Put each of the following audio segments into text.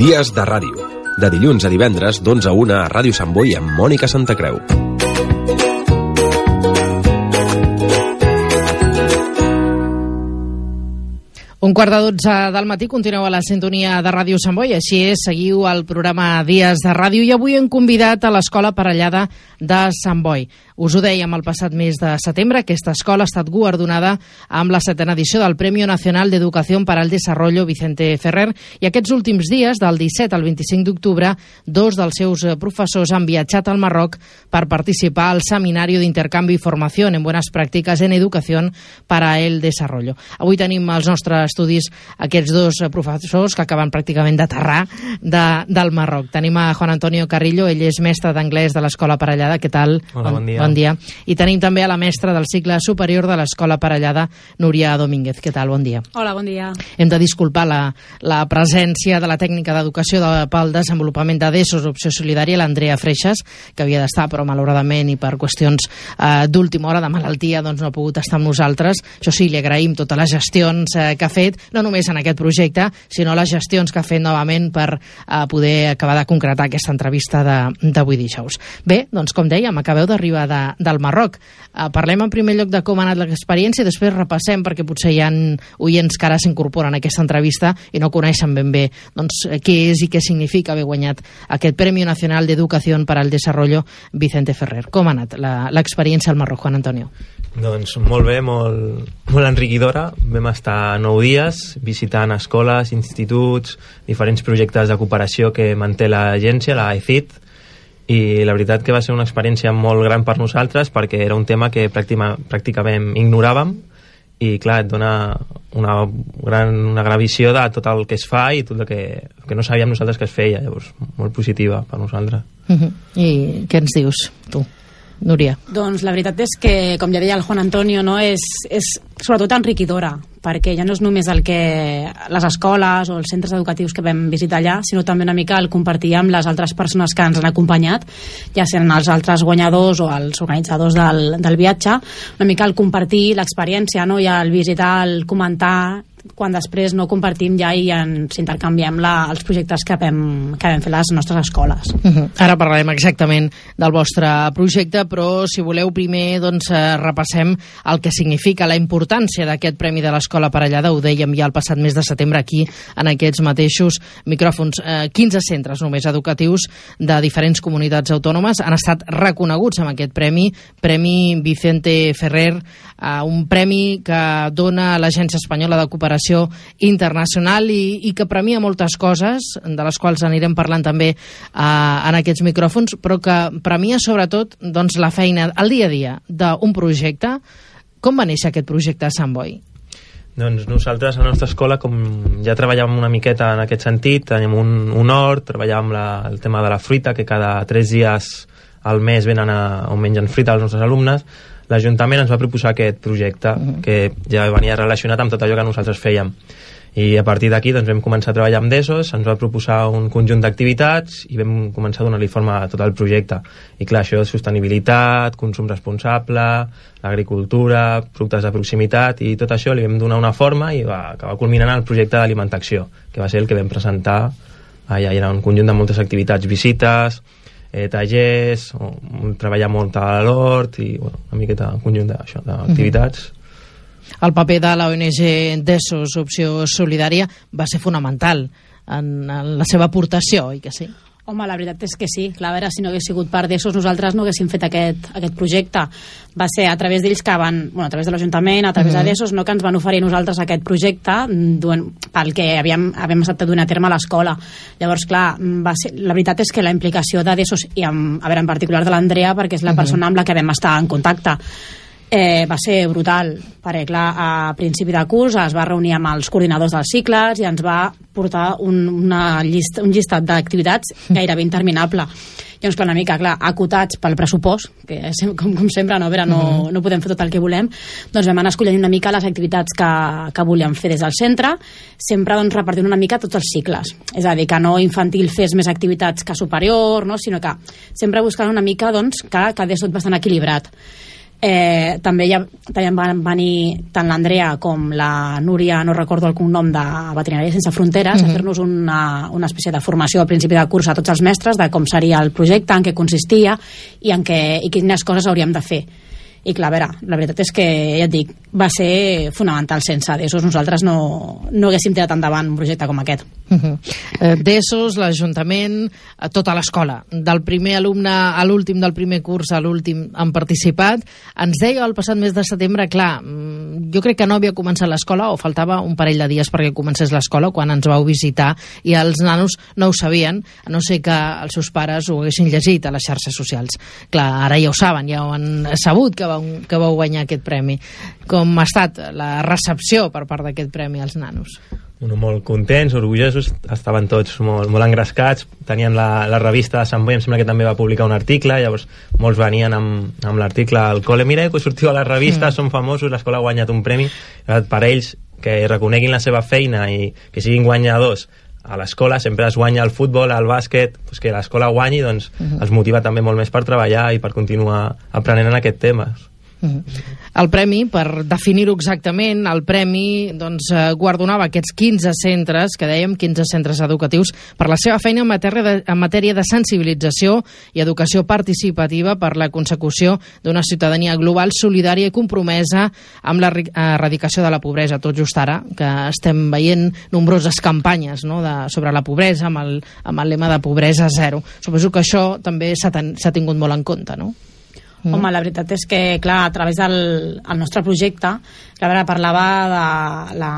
Dies de ràdio. De dilluns a divendres, d'11 a 1 a Ràdio Sant Boi amb Mònica Santacreu. Un quart de dotze del matí continueu a la sintonia de Ràdio Sant Boi, així és, seguiu el programa Dies de Ràdio i avui hem convidat a l'Escola Parellada de Sant Boi. Us ho dèiem el passat mes de setembre, aquesta escola ha estat guardonada amb la setena edició del Premio Nacional d'Educació para el Desarrollo Vicente Ferrer i aquests últims dies, del 17 al 25 d'octubre, dos dels seus professors han viatjat al Marroc per participar al Seminari d'Intercanvi i Formació en Buenas Prácticas en Educació para el Desarrollo. Avui tenim els nostres estudis aquests dos professors que acaben pràcticament d'aterrar de, del Marroc. Tenim a Juan Antonio Carrillo, ell és mestre d'anglès de l'Escola Parellada. Què tal? Hola, bon dia. Bon dia. I tenim també a la mestra del cicle superior de l'Escola Parellada, Núria Domínguez. Què tal? Bon dia. Hola, bon dia. Hem de disculpar la, la presència de la tècnica d'educació de, pel desenvolupament de DESOS Opció Solidària, l'Andrea Freixas, que havia d'estar, però malauradament i per qüestions eh, d'última hora de malaltia doncs no ha pogut estar amb nosaltres. Això sí, li agraïm totes les gestions eh, que ha fet, no només en aquest projecte, sinó les gestions que ha fet novament per eh, poder acabar de concretar aquesta entrevista d'avui dijous. Bé, doncs com dèiem, acabeu d'arribar de, del Marroc. Eh, parlem en primer lloc de com ha anat l'experiència i després repassem, perquè potser hi ha oients que ara s'incorporen a aquesta entrevista i no coneixen ben bé doncs, què és i què significa haver guanyat aquest Premi Nacional d'Educació per al Desarrollo Vicente Ferrer. Com ha anat l'experiència al Marroc, Juan Antonio? Doncs molt bé, molt, molt enriquidora. Vam estar nou dies visitant escoles, instituts, diferents projectes de cooperació que manté l'agència, la ECIT, i la veritat que va ser una experiència molt gran per nosaltres perquè era un tema que pràctima, pràcticament ignoràvem i clar, et dona una gran, una gran visió de tot el que es fa i tot el que, el que no sabíem nosaltres que es feia, llavors molt positiva per nosaltres. Uh -huh. I què ens dius, tu? Núria. Doncs la veritat és que, com ja deia el Juan Antonio, no, és, és sobretot enriquidora, perquè ja no és només el que les escoles o els centres educatius que vam visitar allà, sinó també una mica el compartir amb les altres persones que ens han acompanyat, ja siguin els altres guanyadors o els organitzadors del, del viatge, una mica el compartir l'experiència, no? i el visitar, el comentar quan després no compartim ja i ens intercanviem la, els projectes que vam, que vam fer les nostres escoles. Uh -huh. Ara parlarem exactament del vostre projecte, però si voleu primer doncs, eh, repassem el que significa la importància d'aquest Premi de l'Escola Parellada, ho dèiem ja el passat mes de setembre aquí, en aquests mateixos micròfons. Eh, 15 centres només educatius de diferents comunitats autònomes han estat reconeguts amb aquest premi, Premi Vicente Ferrer, eh, un premi que dona l'Agència Espanyola de Cooperació internacional i, i que premia moltes coses, de les quals anirem parlant també eh, en aquests micròfons, però que premia sobretot doncs, la feina, el dia a dia d'un projecte. Com va néixer aquest projecte a Sant Boi? Doncs nosaltres a la nostra escola com ja treballàvem una miqueta en aquest sentit, tenim un, un hort, treballàvem la, el tema de la fruita, que cada tres dies al mes venen a, on mengen fruita els nostres alumnes, l'Ajuntament ens va proposar aquest projecte, uh -huh. que ja venia relacionat amb tot allò que nosaltres fèiem. I a partir d'aquí doncs, vam començar a treballar amb DESOS, ens va proposar un conjunt d'activitats i vam començar a donar-li forma a tot el projecte. I clar, això de sostenibilitat, consum responsable, l'agricultura, productes de proximitat i tot això li vam donar una forma i va acabar culminant el projecte d'alimentació, que va ser el que vam presentar allà. Era un conjunt de moltes activitats, visites, eh, tallers, treballar molt a l'hort i bueno, una miqueta un conjunt d'activitats. Mm -hmm. El paper de l'ONG DESOS, Opció Solidària, va ser fonamental en, en la seva aportació, oi que sí? Home, la veritat és que sí. Clar, a veure, si no hagués sigut part d'ESOS, nosaltres no haguéssim fet aquest, aquest projecte. Va ser a través d'ells que van, bueno, a través de l'Ajuntament, a través mm -hmm. de d'ESOS, no, que ens van oferir nosaltres aquest projecte duen, pel que havíem, havíem estat donant a terme a l'escola. Llavors, clar, va ser, la veritat és que la implicació de d'ESOS, i amb, a veure, en particular de l'Andrea, perquè és la mm -hmm. persona amb la que vam estar en contacte, eh, va ser brutal, perquè clar, a principi de curs es va reunir amb els coordinadors dels cicles i ens va portar un, una llista, un llistat d'activitats gairebé interminable. Llavors, clar, una mica, clar, acotats pel pressupost, que com, com sempre, no, a veure, no, no podem fer tot el que volem, doncs vam anar escollint una mica les activitats que, que volíem fer des del centre, sempre doncs, repartint una mica tots els cicles. És a dir, que no infantil fes més activitats que superior, no? sinó que sempre buscant una mica doncs, que quedés tot bastant equilibrat. Eh, també ja també van venir tant l'Andrea com la Núria, no recordo el cognom de Veterinària Sense Fronteres, uh -huh. a fer-nos una, una espècie de formació al principi de curs a tots els mestres de com seria el projecte, en què consistia i en què, i quines coses hauríem de fer i clar, a veure, la veritat és que ja et dic, va ser fonamental sense d'ESOS nosaltres no, no haguéssim tirat endavant un projecte com aquest Uh -huh. eh, D'ESOS, l'Ajuntament, a tota l'escola. Del primer alumne a l'últim del primer curs a l'últim han participat. Ens deia el passat mes de setembre, clar, mm, jo crec que no havia començat l'escola o faltava un parell de dies perquè comencés l'escola quan ens vau visitar i els nanos no ho sabien, a no ser que els seus pares ho haguessin llegit a les xarxes socials. Clar, ara ja ho saben, ja ho han sabut que vau, que vau guanyar aquest premi. Com ha estat la recepció per part d'aquest premi als nanos? Bueno, molt contents, orgullosos, estaven tots molt, molt engrescats, tenien la, la revista de Sant Boi, em sembla que també va publicar un article, llavors molts venien amb, amb l'article al col·le, mira que sortiu a la revista, mm. són famosos, l'escola ha guanyat un premi, per ells que reconeguin la seva feina i que siguin guanyadors a l'escola sempre es guanya el futbol, el bàsquet, doncs que l'escola guanyi doncs, uh -huh. els motiva també molt més per treballar i per continuar aprenent en aquest tema. Mhm. El premi, per definir-ho exactament, el premi doncs, eh, guardonava aquests 15 centres, que dèiem 15 centres educatius, per la seva feina en matèria de, en matèria de sensibilització i educació participativa per la consecució d'una ciutadania global, solidària i compromesa amb la ri- erradicació de la pobresa. Tot just ara, que estem veient nombroses campanyes no, de, sobre la pobresa, amb el, amb el lema de pobresa zero. Suposo que això també s'ha tingut molt en compte, no? Mm. Home, la veritat és que, clar, a través del el nostre projecte, la vera parlava de, la,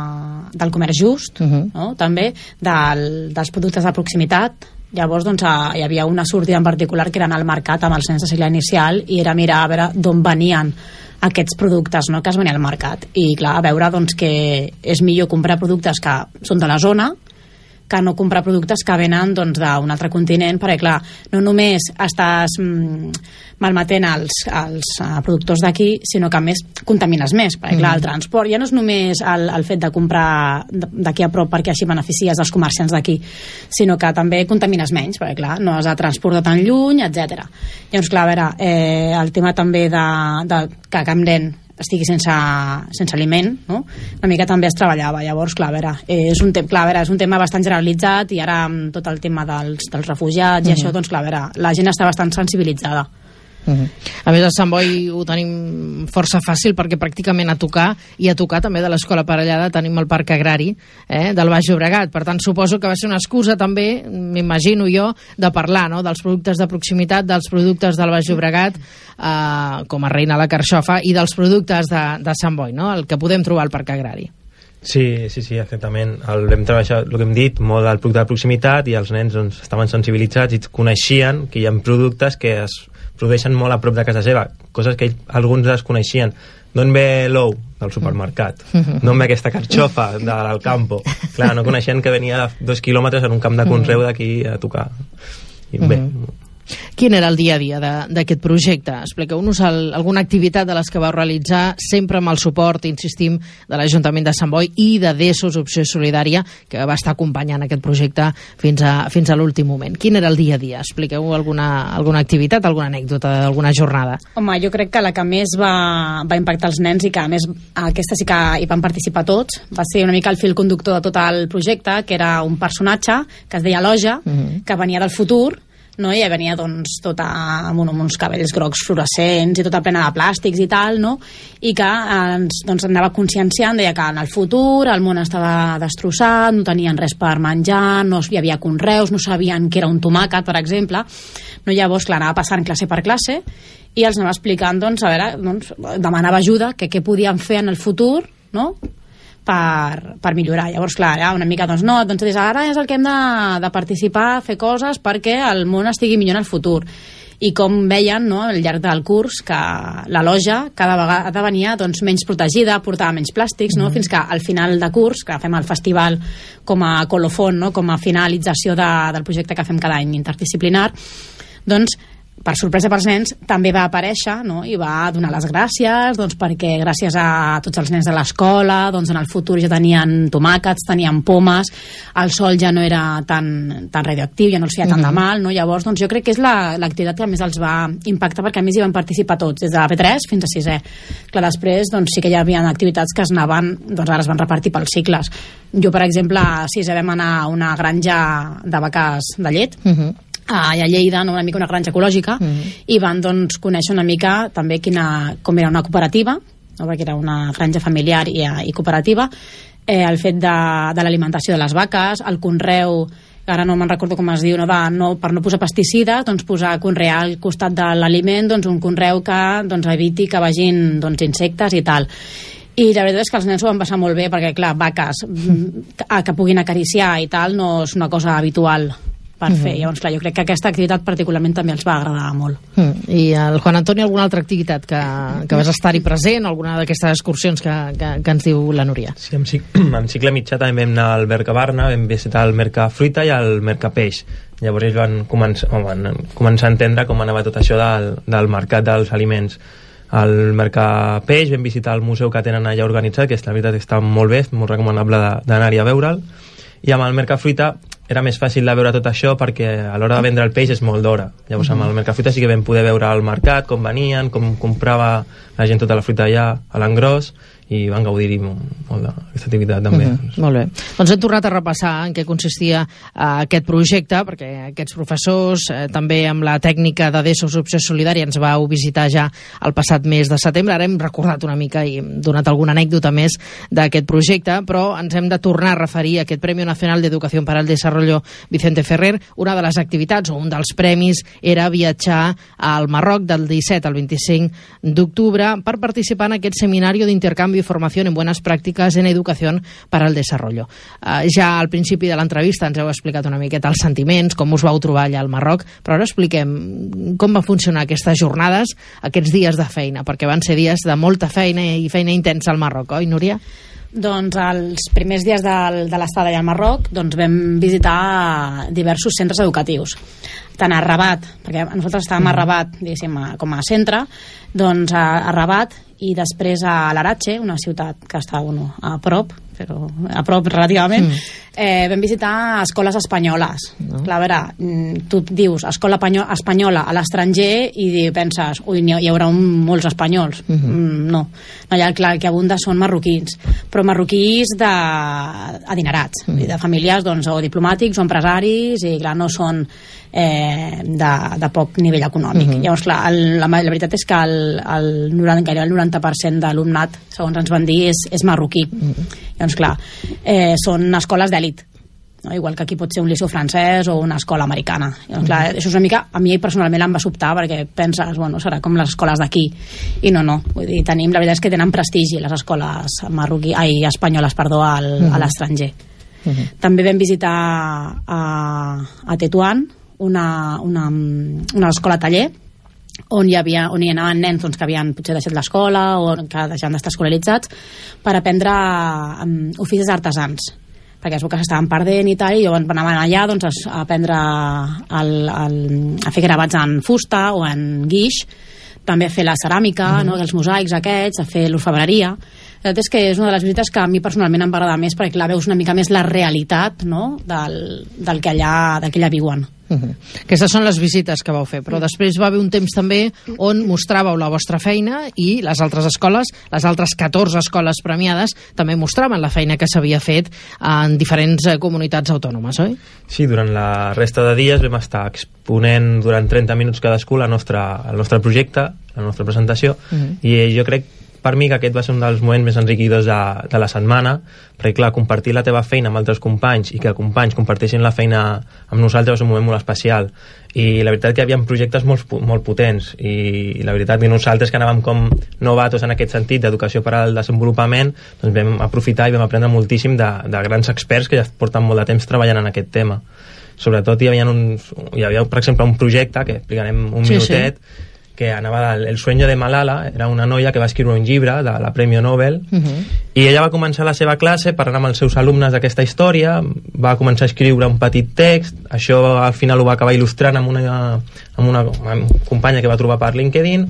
del comerç just, Mhm. -huh. no? també del, dels productes de proximitat, Llavors, doncs, hi havia una sortida en particular que era anar al mercat amb el cens de segle inicial i era mirar a veure d'on venien aquests productes no, que es venien al mercat. I, clar, a veure doncs, que és millor comprar productes que són de la zona que no comprar productes que venen doncs, d'un altre continent, perquè clar, no només estàs mm, malmetent els, els uh, productors d'aquí, sinó que a més contamines més, perquè clar, el transport ja no és només el, el fet de comprar d'aquí a prop perquè així beneficies els comerciants d'aquí, sinó que també contamines menys, perquè clar, no has de transportar tan lluny, etc. Llavors, clar, a veure, eh, el tema també de, de que cap nen estigui sense, sense aliment, no? una mica també es treballava. Llavors, clar, a veure, és un, tem clar, veure, és un tema bastant generalitzat i ara amb tot el tema dels, dels refugiats i això, doncs, clar, a veure, la gent està bastant sensibilitzada. Uh -huh. A més, a Sant Boi ho tenim força fàcil perquè pràcticament a tocar i a tocar també de l'escola parellada tenim el parc agrari eh, del Baix Llobregat. Per tant, suposo que va ser una excusa també, m'imagino jo, de parlar no? dels productes de proximitat, dels productes del Baix Llobregat, eh, com a reina la carxofa, i dels productes de, de Sant Boi, no? el que podem trobar al parc agrari. Sí, sí, sí, exactament. El, vam treballar, el que hem dit, molt del producte de proximitat i els nens doncs, estaven sensibilitzats i coneixien que hi ha productes que es produeixen molt a prop de casa seva, coses que ell, alguns desconeixien. D'on ve l'ou? Del supermercat. D'on ve aquesta carxofa? De l'Alcampo. Clar, no coneixien que venia dos quilòmetres en un camp de conreu d'aquí a tocar. I bé, Quin era el dia a dia d'aquest projecte? Expliqueu-nos alguna activitat de les que vau realitzar, sempre amb el suport, insistim, de l'Ajuntament de Sant Boi i de DESOS Opció Solidària, que va estar acompanyant aquest projecte fins a, fins a l'últim moment. Quin era el dia a dia? Expliqueu alguna, alguna activitat, alguna anècdota d'alguna jornada. Home, jo crec que la que més va, va impactar els nens i que a més aquesta sí que hi van participar tots va ser una mica el fil conductor de tot el projecte, que era un personatge que es deia Loja, que venia del futur no? i venia doncs, tota, amb, un, amb uns cabells grocs fluorescents i tota plena de plàstics i tal, no? i que eh, ens doncs, anava conscienciant, deia que en el futur el món estava destrossat, no tenien res per menjar, no hi havia conreus, no sabien què era un tomàquet, per exemple. No, llavors, clar, anava passant classe per classe i els anava explicant, doncs, a veure, doncs, demanava ajuda, que què podien fer en el futur, no?, per, per millorar. Llavors, clar, ara una mica, doncs no, doncs ara és el que hem de, de participar, fer coses perquè el món estigui millor en el futur. i com veien no, al llarg del curs que la loja cada vegada venia doncs, menys protegida, portava menys plàstics, no? fins que al final de curs, que fem el festival com a colofon, no? com a finalització de, del projecte que fem cada any interdisciplinar, doncs per sorpresa pels nens, també va aparèixer no? i va donar les gràcies doncs, perquè gràcies a tots els nens de l'escola doncs, en el futur ja tenien tomàquets, tenien pomes, el sol ja no era tan, tan radioactiu, ja no els feia tant de mal, no? llavors doncs, jo crec que és l'activitat la, que més els va impactar perquè a més hi van participar tots, des de la P3 fins a 6è. Clar, després doncs, sí que hi havia activitats que es anaven, doncs ara es van repartir pels cicles. Jo, per exemple, a 6è vam anar a una granja de vaques de llet, uh -huh a Lleida, no, una mica una granja ecològica, mm. -hmm. i van doncs, conèixer una mica també quina, com era una cooperativa, no, perquè era una granja familiar i, i cooperativa, eh, el fet de, de l'alimentació de les vaques, el conreu ara no me'n recordo com es diu, no, de, no, per no posar pesticides, doncs posar conrear al costat de l'aliment doncs, un conreu que doncs, eviti que vagin doncs, insectes i tal. I la veritat és que els nens ho van passar molt bé perquè clar, vaques mm, que puguin acariciar i tal no és una cosa habitual per mm -hmm. fer. Llavors, clar, jo crec que aquesta activitat particularment també els va agradar molt. Mm. I el Juan Antonio, alguna altra activitat que, que vas estar-hi present, alguna d'aquestes excursions que, que, que ens diu la Núria? Sí, amb, amb cicle mitjà també vam anar al Mercabarna, vam visitar el Merca Fruita i el Merca Peix. Llavors ells van començar, van començar a entendre com anava tot això del, del mercat dels aliments al Mercat Peix, vam visitar el museu que tenen allà organitzat, que és, la veritat està molt bé, molt recomanable d'anar-hi a veure'l, i amb el Mercafruita era més fàcil de veure tot això perquè a l'hora de vendre el peix és molt d'hora. Llavors amb el Mercafruita sí que vam poder veure al mercat com venien, com comprava la gent tota la fruita allà a l'engròs i van gaudir-hi molt d'aquesta activitat també. Uh -huh. Molt bé. Doncs hem tornat a repassar en què consistia uh, aquest projecte, perquè aquests professors, uh, també amb la tècnica de DESO Opció Solidària, ens vau visitar ja el passat mes de setembre. Ara hem recordat una mica i hem donat alguna anècdota més d'aquest projecte, però ens hem de tornar a referir a aquest Premi Nacional d'Educació per al Desarrollo Vicente Ferrer. Una de les activitats, o un dels premis, era viatjar al Marroc del 17 al 25 d'octubre per participar en aquest seminari d'intercanvi y formación en buenas prácticas en educación para el desarrollo. Uh, ja al principi de l'entrevista ens heu explicat una miqueta els sentiments, com us vau trobar allà al Marroc, però ara expliquem com va funcionar aquestes jornades, aquests dies de feina, perquè van ser dies de molta feina i feina intensa al Marroc, oi, Núria? Doncs els primers dies del, de l'estada allà al Marroc doncs vam visitar diversos centres educatius tant a Rabat, perquè nosaltres estàvem a Rabat, diguéssim, com a centre, doncs a, a Rabat i després a l'Aratxe, una ciutat que està bueno, a prop, però a prop relativament, mm. eh, vam visitar escoles espanyoles. No. Clar, a veure, mm, tu dius escola espanyola a l'estranger i penses, ui, hi haurà un, molts espanyols. Mm -hmm. mm, no, no ha, clar, el que abunda són marroquins, però marroquins de, adinerats, mm. de famílies doncs, o diplomàtics o empresaris, i clar, no són eh, de, de poc nivell econòmic. Uh -huh. Llavors, clar, el, la, la veritat és que el, el 90, gairebé el 90% de l'alumnat, segons ens van dir, és, és marroquí. Uh -huh. Llavors, clar, eh, són escoles d'èlit, no? igual que aquí pot ser un liceu francès o una escola americana. Llavors, clar, això és una mica, a mi personalment em va sobtar perquè penses, bueno, serà com les escoles d'aquí i no, no, vull dir, tenim, la veritat és que tenen prestigi les escoles marroquí, ai, espanyoles, perdó, al, uh -huh. a l'estranger. Uh -huh. També vam visitar a, a Tetuán, una, una, una escola taller on hi, havia, on hi anaven nens doncs, que havien potser deixat l'escola o que deixaven d'estar escolaritzats per aprendre um, oficis artesans perquè es veu que s'estaven perdent i tal, i llavors anaven allà doncs, a aprendre el, el, a fer gravats en fusta o en guix, també a fer la ceràmica, mm -hmm. no, els mosaics aquests, a fer l'orfebreria. La veritat és que és una de les visites que a mi personalment em va agradar més perquè clar, veus una mica més la realitat no? del, del, que allà, del que allà viuen. Uh -huh. Aquestes són les visites que vau fer, però després va haver un temps també on mostràveu la vostra feina i les altres escoles, les altres 14 escoles premiades, també mostraven la feina que s'havia fet en diferents eh, comunitats autònomes, oi? Sí, durant la resta de dies vam estar exponent durant 30 minuts cadascú la nostra, el nostre projecte, la nostra presentació, uh -huh. i jo crec per mi que aquest va ser un dels moments més enriquidors de, de la setmana, perquè clar, compartir la teva feina amb altres companys i que companys comparteixin la feina amb nosaltres és un moment molt especial. I la veritat que hi havia projectes molt, molt potents i, la veritat que nosaltres que anàvem com novatos en aquest sentit d'educació per al desenvolupament doncs vam aprofitar i vam aprendre moltíssim de, de grans experts que ja porten molt de temps treballant en aquest tema. Sobretot hi havia, uns, hi havia per exemple un projecte que explicarem un Sí, minutet que anava del El sueño de Malala era una noia que va escriure un llibre de la Premi Nobel Uh -huh. i ella va començar la seva classe parlant amb els seus alumnes d'aquesta història va començar a escriure un petit text això al final ho va acabar il·lustrant amb una, amb una companya que va trobar per LinkedIn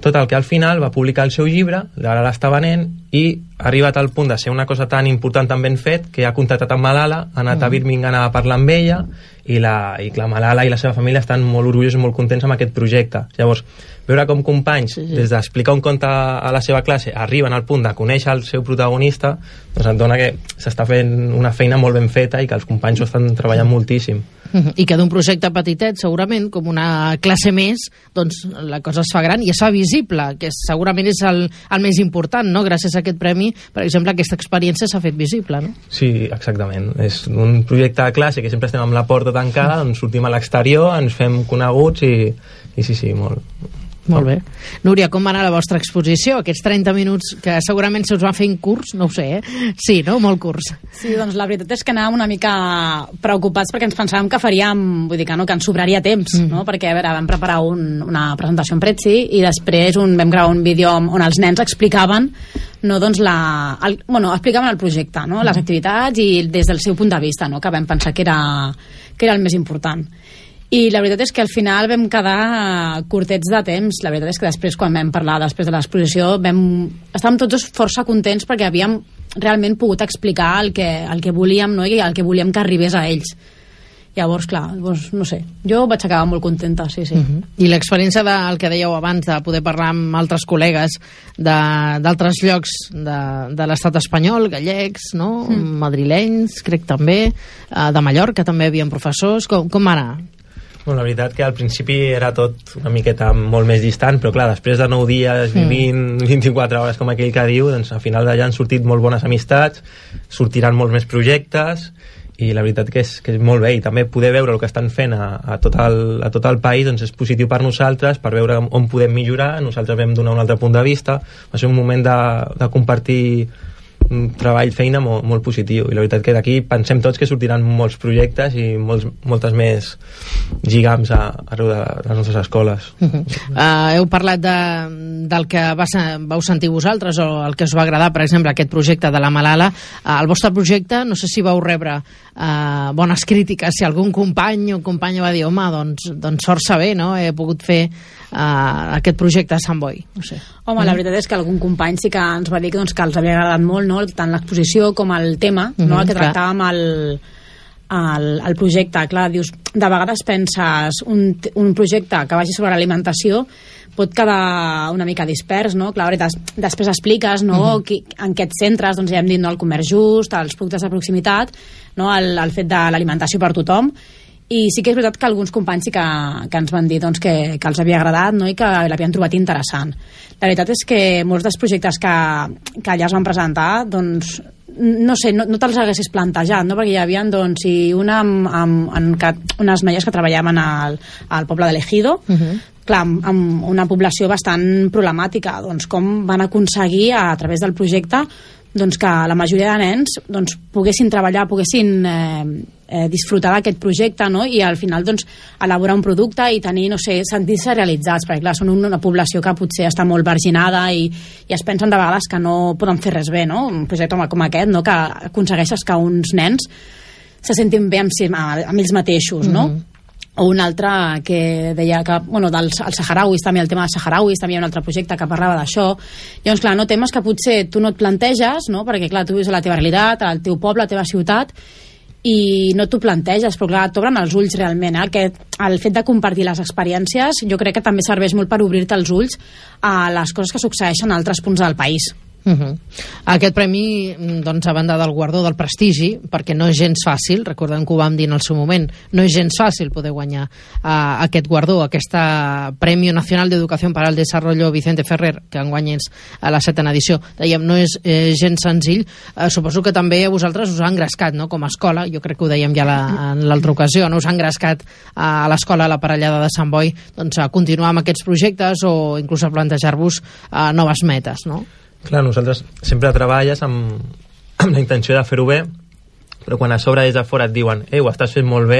tot el que al final va publicar el seu llibre, ara l'està venent i ha arribat al punt de ser una cosa tan important, tan ben fet, que ha contactat amb Malala, ha anat a Birmingham a parlar amb ella i, la, i clar, Malala i la seva família estan molt orgullosos i molt contents amb aquest projecte. Llavors, veure com companys, sí, sí. des d'explicar un conte a la seva classe, arriben al punt de conèixer el seu protagonista, doncs et dona que s'està fent una feina molt ben feta i que els companys ho estan treballant moltíssim. I que d'un projecte petitet, segurament, com una classe més, doncs la cosa es fa gran i es fa visible, que segurament és el, el més important, no? Gràcies a aquest premi, per exemple, aquesta experiència s'ha fet visible, no? Sí, exactament. És un projecte de classe que sempre estem amb la porta tancada, doncs sortim a l'exterior, ens fem coneguts i, i sí, sí, molt. Molt bé. Núria, com va anar la vostra exposició? Aquests 30 minuts que segurament se us van fent curts, no ho sé, eh? Sí, no? Molt curts. Sí, doncs la veritat és que anàvem una mica preocupats perquè ens pensàvem que faríem, vull dir que no, que ens sobraria temps, mm. no? Perquè, a veure, vam preparar un, una presentació en Prezi i després un, vam gravar un vídeo on, on els nens explicaven no, doncs la, el, bueno, explicaven el projecte, no? les activitats i des del seu punt de vista, no? que vam pensar que era, que era el més important. I la veritat és que al final vam quedar curtets de temps. La veritat és que després, quan vam parlar després de l'exposició, vam... estàvem tots dos força contents perquè havíem realment pogut explicar el que, el que volíem no? i el que volíem que arribés a ells. Llavors, clar, doncs, no sé, jo vaig acabar molt contenta, sí, sí. Uh -huh. I l'experiència del que dèieu abans, de poder parlar amb altres col·legues de- d'altres llocs de, de l'estat espanyol, gallecs, no? Mm. madrilenys, crec també, eh, de Mallorca també hi havia professors, com, com va anar? Bueno, la veritat que al principi era tot una miqueta molt més distant, però clar, després de 9 dies, Mm. 20, 24 hores, com aquell que diu, doncs al final d'allà han sortit molt bones amistats, sortiran molts més projectes, i la veritat que és, que és molt bé, i també poder veure el que estan fent a, a, tot, el, a tot el país doncs és positiu per nosaltres, per veure on podem millorar, nosaltres vam donar un altre punt de vista, va ser un moment de, de compartir un treball, feina molt, molt positiu i la veritat que d'aquí pensem tots que sortiran molts projectes i molts, moltes més lligams a, arreu de les nostres escoles Uh -huh. uh, heu parlat de, del que va, vau sentir vosaltres o el que us va agradar, per exemple, aquest projecte de la Malala. Uh, el vostre projecte, no sé si vau rebre uh, bones crítiques, si algun company o companya va dir, home, doncs, doncs força bé, no? He pogut fer uh, aquest projecte a Sant Boi. No sé. Home, la veritat és que algun company sí que ens va dir que, doncs, que els havia agradat molt, no? Tant l'exposició com el tema, no? Mhm, el que clar. tractàvem el, el, el projecte. Clar, dius, de vegades penses un, un projecte que vagi sobre l'alimentació pot quedar una mica dispers, no? Clar, des, després expliques no? qui, en què et centres, doncs ja hem dit no? el comerç just, els productes de proximitat, no? el, el fet de l'alimentació per tothom, i sí que és veritat que alguns companys sí que, que ens van dir doncs, que, que els havia agradat no? i que l'havien trobat interessant. La veritat és que molts dels projectes que, que allà es van presentar, doncs, no sé, no, no te'ls haguessis plantejat, no? perquè hi havia doncs, i una amb, amb, en, que, unes noies que treballaven al, al poble de l'Ejido, uh -huh. clar, amb, amb una població bastant problemàtica, doncs com van aconseguir a, a través del projecte doncs que la majoria de nens doncs, poguessin treballar, poguessin eh, eh, disfrutar d'aquest projecte no? i al final doncs, elaborar un producte i tenir, no sé, sentir-se realitzats perquè clar, són una població que potser està molt marginada i, i es pensen de vegades que no poden fer res bé, no? un projecte com, com aquest no? que aconsegueixes que uns nens se sentin bé amb, si- amb ells mateixos, no? o un altre que deia que, bueno, dels els saharauis, també el tema dels saharauis, també hi ha un altre projecte que parlava d'això. Llavors, clar, no temes que potser tu no et planteges, no? perquè, clar, tu vius a la teva realitat, al teu poble, a la teva ciutat, i no t'ho planteges, però clar, t'obren els ulls realment, eh? que el fet de compartir les experiències jo crec que també serveix molt per obrir-te els ulls a les coses que succeeixen a altres punts del país. Uh -huh. Aquest premi, mm, doncs, a banda del guardó del prestigi, perquè no és gens fàcil, recordem que ho vam dir en el seu moment, no és gens fàcil poder guanyar uh, aquest guardó, aquesta Premi Nacional d'Educació para el Desarrollo Vicente Ferrer, que enguany és a la setena edició. Dèiem, no és eh, gens senzill. Uh, suposo que també a vosaltres us ha engrescat, no?, com a escola, jo crec que ho dèiem ja la, en l'altra ocasió, no? us ha engrescat uh, a l'escola a la parellada de Sant Boi doncs, a continuar amb aquests projectes o inclús a plantejar-vos uh, noves metes, no? Clar, nosaltres sempre treballes amb, amb la intenció de fer-ho bé, però quan a sobre des de fora et diuen ei, ho estàs fent molt bé,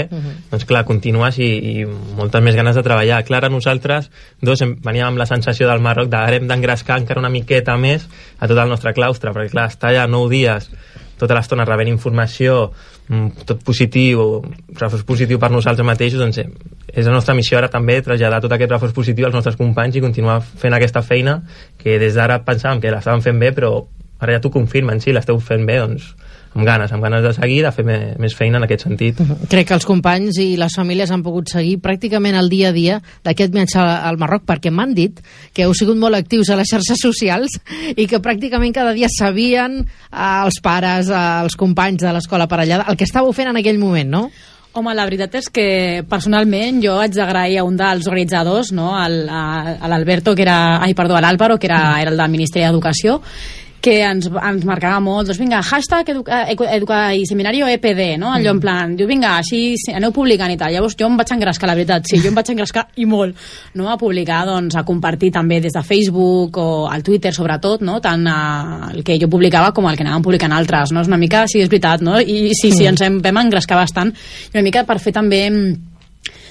doncs clar, continues i, i moltes més ganes de treballar. Clar, ara nosaltres dos hem, veníem amb la sensació del Marroc d'ara hem d'engrescar encara una miqueta més a tot el nostre claustre, perquè clar, estar allà nou dies tota l'estona rebent informació, mm, tot positiu, reforç positiu per nosaltres mateixos, doncs eh, és la nostra missió ara també traslladar tot aquest reforç positiu als nostres companys i continuar fent aquesta feina que des d'ara pensàvem que l'estàvem fent bé, però ara ja t'ho confirmen, sí, l'esteu fent bé, doncs amb ganes, amb ganes de seguir, de fer me, més feina en aquest sentit. Crec que els companys i les famílies han pogut seguir pràcticament el dia a dia d'aquest viatge al Marroc, perquè m'han dit que heu sigut molt actius a les xarxes socials i que pràcticament cada dia sabien eh, els pares, eh, els companys de l'escola per allà, el que estàveu fent en aquell moment, no? Home, la veritat és que personalment jo haig d'agrair a un dels organitzadors, no? Al- a, a l'Alberto, que era... Ai, perdó, a l'Àlvaro, que era, era el del Ministeri d'Educació, que ens, ens marcava molt, doncs vinga, hashtag educa, edu- educa i seminario EPD, no? Allò en plan, diu, vinga, així aneu publicant i tal. Llavors jo em vaig engrescar, la veritat, sí, jo em vaig engrescar i molt, no? A publicar, doncs, a compartir també des de Facebook o al Twitter, sobretot, no? Tant eh, el que jo publicava com el que anàvem publicant altres, no? És una mica, sí, és veritat, no? I sí, sí, ens hem, vam engrescar bastant, i una mica per fer també mm,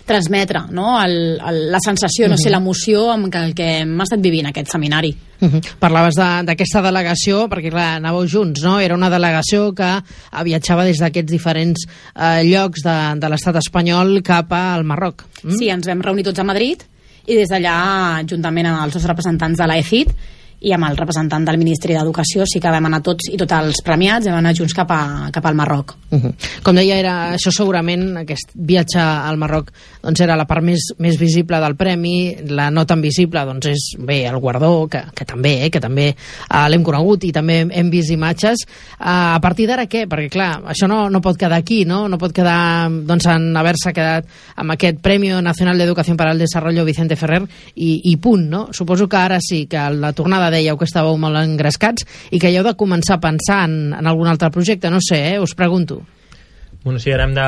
transmetre no? el, el, la sensació, no sé, l'emoció amb que, el que hem estat vivint aquest seminari. Mhm. Parlaves de- d'aquesta delegació, perquè clar, anàveu junts, no? Era una delegació que viatjava des d'aquests diferents eh, llocs de, de l'estat espanyol cap al Marroc. Mm? Sí, ens vam reunir tots a Madrid i des d'allà, juntament amb els dos representants de l'EFIT i amb el representant del Ministeri d'Educació, sí que vam anar tots i tots els premiats vam anar junts cap, a, cap al Marroc. Mhm. Com deia, era, això segurament, aquest viatge al Marroc doncs era la part més, més visible del premi, la no tan visible doncs és bé el guardó, que, que també, eh, que també eh, l'hem conegut i també hem, hem vist imatges. Eh, a partir d'ara què? Perquè clar, això no, no pot quedar aquí, no? No pot quedar doncs, en haver-se quedat amb aquest Premi Nacional d'Educació per al Desarrollo Vicente Ferrer i, i punt, no? Suposo que ara sí, que la tornada dèieu que estàveu molt engrescats i que hi heu de començar a pensar en, en algun altre projecte, no sé, eh? us pregunto. Hem de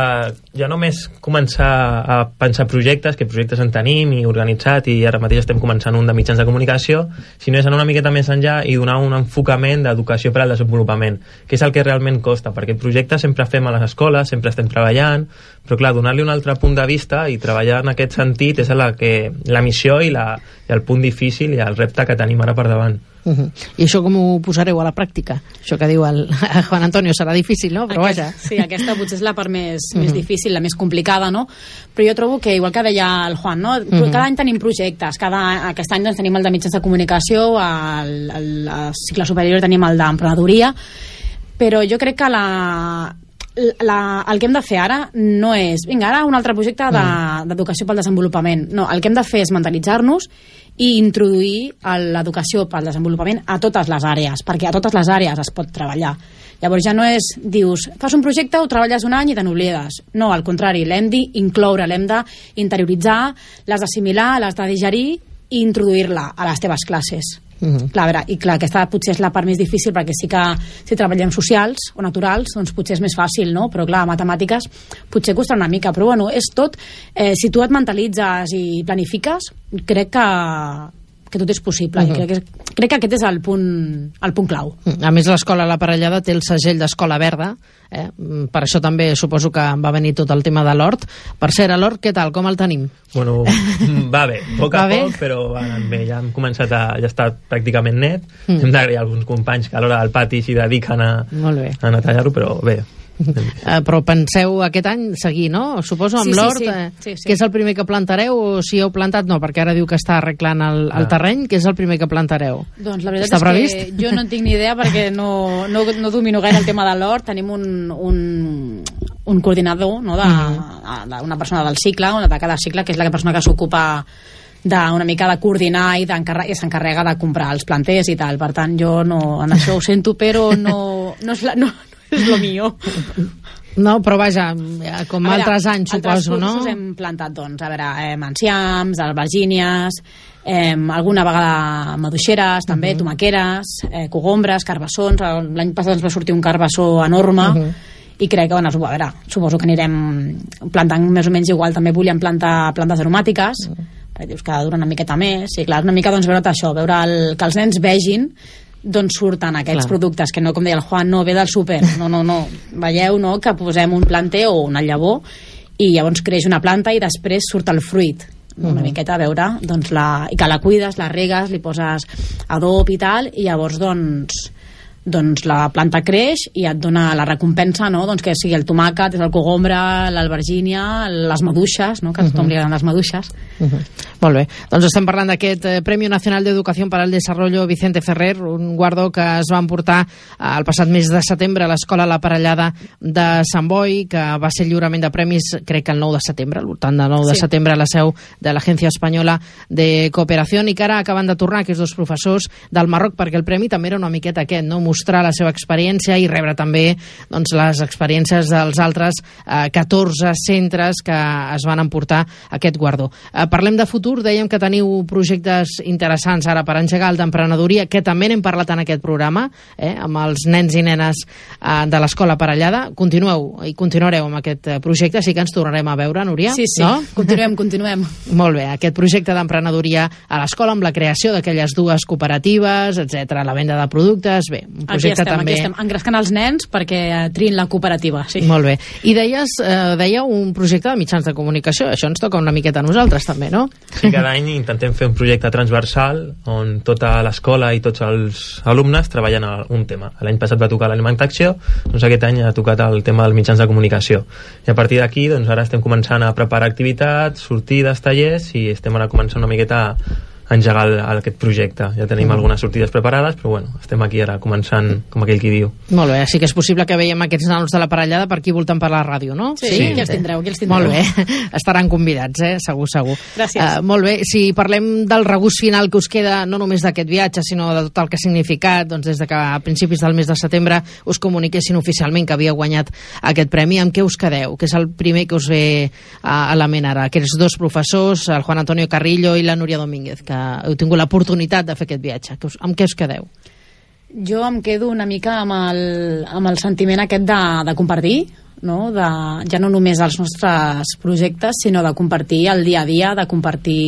ja només començar a pensar projectes, que projectes en tenim i organitzat i ara mateix estem començant un de mitjans de comunicació, sinó és anar una miqueta més enllà i donar un enfocament d'educació per al desenvolupament, que és el que realment costa, perquè el projecte sempre fem a les escoles, sempre estem treballant, però clar, donar-li un altre punt de vista i treballar en aquest sentit és la, que, la missió i, la, i el punt difícil i el repte que tenim ara per davant. Uh -huh. I això com ho posareu a la pràctica? Això que diu el Juan Antonio serà difícil, no? Però Aquest- vaja. Sí, aquesta potser és la part més, més difícil, la més complicada, no? Però jo trobo que, igual que deia el Juan, no? cada any tenim projectes, cada, aquest any doncs, tenim el de mitjans de comunicació, el, el, el cicle superior tenim el d'emprenedoria, però jo crec que la, la, el que hem de fer ara no és, vinga, ara un altre projecte de- d'educació pel desenvolupament. No, el que hem de fer és mentalitzar-nos i introduir l'educació pel desenvolupament a totes les àrees, perquè a totes les àrees es pot treballar. Llavors ja no és, dius, fas un projecte, ho treballes un any i te n'oblides. No, al contrari, l'hem d'incloure, l'hem d'interioritzar, l'has d'assimilar, l'has de digerir i introduir-la a les teves classes. Mhm. Clar, a veure, i clar, aquesta potser és la part més difícil perquè sí que si treballem socials o naturals, doncs potser és més fàcil, no? Però clar, matemàtiques potser costa una mica, però bueno, és tot, eh, si tu et mentalitzes i planifiques, crec que, que tot és possible, i crec que, crec que aquest és el punt, el punt clau. A més, l'escola La Parellada té el segell d'escola verda, eh? Mm, per això també suposo que va venir tot el tema de l'hort. Per cert, a l'hort, què tal? Com el tenim? Bueno, va bé, a poc Va a bé? poc, però va anant bé. Ja hem començat a... ja està pràcticament net. Mm. Hem d'agrair a alguns companys que a l'hora del pati s'hi dediquen a, a netejar-ho, però bé. Eh, però penseu aquest any seguir, no? Suposo amb Sí, sí, l'hort, sí. eh, Sí, sí. que és el primer que plantareu o si heu plantat no, perquè ara diu que està arreglant el, el terreny, que és el primer que plantareu. Doncs la veritat Està és previst? que jo no en tinc ni idea perquè no, no, no domino gaire el tema de l'hort. Tenim un, un, un coordinador, no, de, Mm-hmm. de, una persona del cicle, una de cada cicle, que és la persona que s'ocupa d'una mica de coordinar i, i s'encarrega de comprar els planters i tal. Per tant, jo no, en això ho sento, però no, no, és, la, no és lo mío. No, però vaja, com A veure, altres anys, altres suposo, no? cursos hem plantat, doncs, a veure, eh, enciams, albergínies, eh, alguna vegada maduixeres, també, Mhm. tomaqueres, eh, cogombres, carbassons. L'any passat ens va sortir un carbassó enorme, Mhm. i crec que, bueno, a veure, suposo que anirem plantant més o menys igual. També volíem plantar plantes aromàtiques, Mhm. perquè dius que dura una miqueta més, i clar, una mica doncs veure això, veure el, que els nens vegin d'on surten aquests Clar. productes, que no, com deia el Juan, no ve del súper, no, no, no, veieu no, que posem un planter o una llavor i llavors creix una planta i després surt el fruit. Una miqueta a veure doncs la, i que la cuides, la regues, li poses adob i tal i llavors doncs doncs la planta creix i et dona la recompensa, no? doncs que sigui el tomàquet, el cogombre, l'albergínia, les maduixes, no? que a tothom li agraden les maduixes. Uh -huh. Molt bé. Doncs estem parlant d'aquest eh, Premi Nacional d'Educació per al Desarrollo Vicente Ferrer, un guardó que es va emportar eh, el passat mes de setembre a l'Escola La Parellada de Sant Boi, que va ser lliurament de premis, crec que el 9 de setembre, al voltant del 9 de Sí. setembre, a la seu de l'Agència Espanyola de Cooperació, i que ara acaben de tornar aquests dos professors del Marroc, perquè el premi també era una miqueta aquest, no? Mostrar la seva experiència i rebre també doncs, les experiències dels altres eh, 14 centres que es van emportar aquest guardó. Eh, parlem de futur, dèiem que teniu projectes interessants ara per engegar el d'emprenedoria, que també n'hem parlat en aquest programa, eh, amb els nens i nenes eh, de l'escola parellada. Continueu i continuareu amb aquest eh, projecte, sí que ens tornarem a veure, Núria? Sí, sí, No? continuem, continuem. Molt bé, aquest projecte d'emprenedoria a l'escola amb la creació d'aquelles dues cooperatives, etc, la venda de productes, bé, un Aquí projecte estem, també... aquí estem, engrescant els nens perquè eh, triïn la cooperativa. Sí. Molt bé. I deies, eh, dèieu un projecte de mitjans de comunicació. Això ens toca una miqueta a nosaltres, també, no? Sí, cada any intentem fer un projecte transversal on tota l'escola i tots els alumnes treballen a un tema. L'any passat va tocar l'alimentació, doncs aquest any ha tocat el tema dels mitjans de comunicació. I a partir d'aquí, doncs ara estem començant a preparar activitats, sortides, tallers, i estem ara començant una miqueta a engegar el, aquest projecte. Ja tenim algunes sortides preparades, però bueno, estem aquí ara començant, com aquell qui diu. Molt bé, així que és possible que veiem aquests nanos de la parellada per aquí voltant per la ràdio, no? Sí, sí. aquí els tindreu, aquí els tindreu. Molt bé, estaran convidats, eh? segur, segur. Gràcies. Uh, molt bé, si parlem del regús final que us queda, no només d'aquest viatge, sinó de tot el que ha significat, doncs des de que a principis del mes de setembre us comuniquessin oficialment que havia guanyat aquest premi, amb què us quedeu? Que és el primer que us ve a, a la ment ara? Aquests dos professors, el Juan Antonio Carrillo i la Núria Domínguez, que heu tingut l'oportunitat de fer aquest viatge. Que us, amb què us quedeu? Jo em quedo una mica amb el, amb el sentiment aquest de, de compartir, no? De, ja no només els nostres projectes, sinó de compartir el dia a dia, de compartir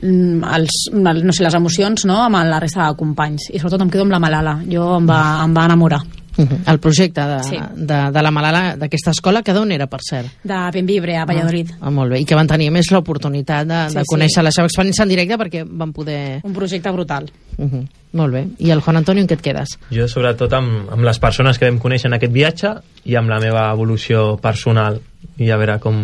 mm, els, el, no sé, les emocions no? amb la resta de companys. I sobretot em quedo amb la Malala. Jo em va, em va enamorar. El projecte de, Sí. de, de la Malala d'aquesta escola, que d'on era, per cert? De Benvibre, a Valladolid. Ah, molt bé. I que van tenir més l'oportunitat de, Sí, de sí. conèixer la seva experiència en directe perquè van poder... Un projecte brutal. Uh -huh. Molt bé. I el Juan Antonio, en què et quedes? Jo, sobretot, amb, amb les persones que vam conèixer en aquest viatge i amb la meva evolució personal i a veure com,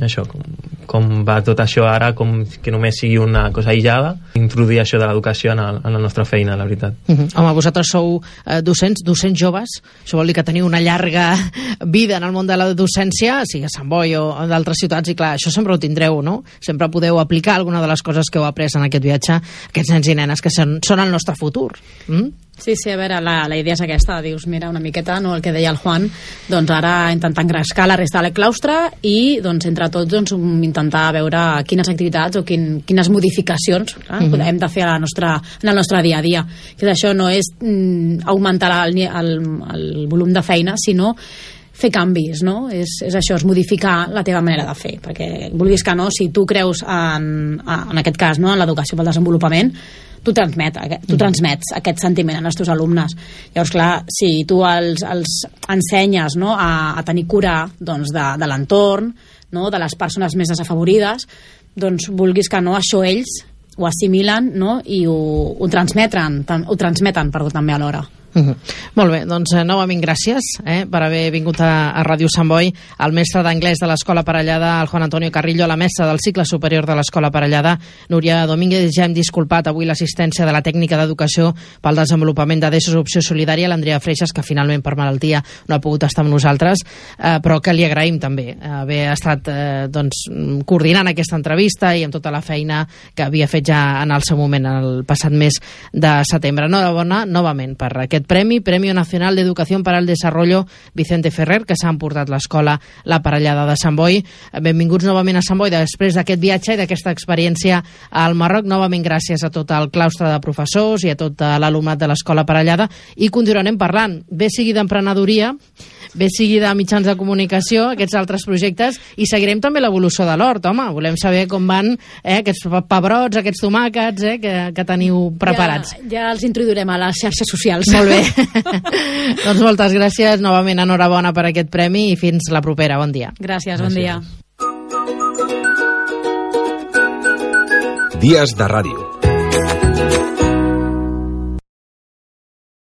això, com, com va tot això ara, com que només sigui una cosa aïllada, introduir això de l'educació en, el, en la nostra feina, la veritat. Uh -huh. Home, vosaltres sou eh, docents, docents joves, això vol dir que teniu una llarga vida en el món de la docència, sigui a Sant Boi o a d'altres ciutats, i clar, això sempre ho tindreu, no? Sempre podeu aplicar alguna de les coses que heu après en aquest viatge, aquests nens i nenes que són, són el nostre futur. Mm? Sí, sí, a veure, la, la idea és aquesta, dius, mira, una miqueta, no, el que deia el Juan, doncs ara intentar engrescar la resta del claustre i, doncs, entre tots, doncs, intentar veure quines activitats o quin, quines modificacions eh, mm -hmm. hem de fer a la nostra, en el nostre dia a dia. Que això no és mm, augmentar el, el, el volum de feina, sinó fer canvis, no? És, és això, és modificar la teva manera de fer, perquè vulguis que no, si tu creus en, en aquest cas, no, en l'educació pel desenvolupament, tu, transmet, aquest- tu transmets aquest sentiment als teus alumnes. Llavors, clar, si tu els, els ensenyes no, a, a tenir cura doncs, de, de l'entorn, no, de les persones més desafavorides, doncs vulguis que no, això ells ho assimilen no, i ho, ho transmeten, ho transmeten perdó, també alhora. Uh -huh. Molt bé, doncs eh, novament gràcies eh, per haver vingut a, a Ràdio Sant Boi, el mestre d'anglès de l'Escola Parellada, el Juan Antonio Carrillo, la mestra del cicle superior de l'Escola Parellada, Núria Domínguez, ja hem disculpat avui l'assistència de la tècnica d'educació pel desenvolupament de DESOS Opció Solidària, l'Andrea Freixas, que finalment per malaltia no ha pogut estar amb nosaltres, eh, però que li agraïm també haver estat eh, doncs, mm, coordinant aquesta entrevista i amb tota la feina que havia fet ja en el seu moment, en el passat mes de setembre. Enhorabona, novament, per aquest premi, Premi Nacional d'Educació per al Desarrollo Vicente Ferrer, que s'ha emportat l'escola La Parellada de Sant Boi. Benvinguts novament a Sant Boi després d'aquest viatge i d'aquesta experiència al Marroc. Novament gràcies a tot el claustre de professors i a tot eh, l'alumnat de l'escola Parellada i continuarem parlant, bé sigui d'emprenedoria, bé sigui de mitjans de comunicació, aquests altres projectes, i seguirem també l'evolució de l'hort, home. Volem saber com van eh, aquests pebrots, aquests tomàquets eh, que, que teniu preparats. Ja, ja els introduirem a les xarxes socials. Molt bé. doncs moltes gràcies, novament enhorabona per aquest premi i fins la propera. Bon dia. Gràcies, bon dia. Dies de ràdio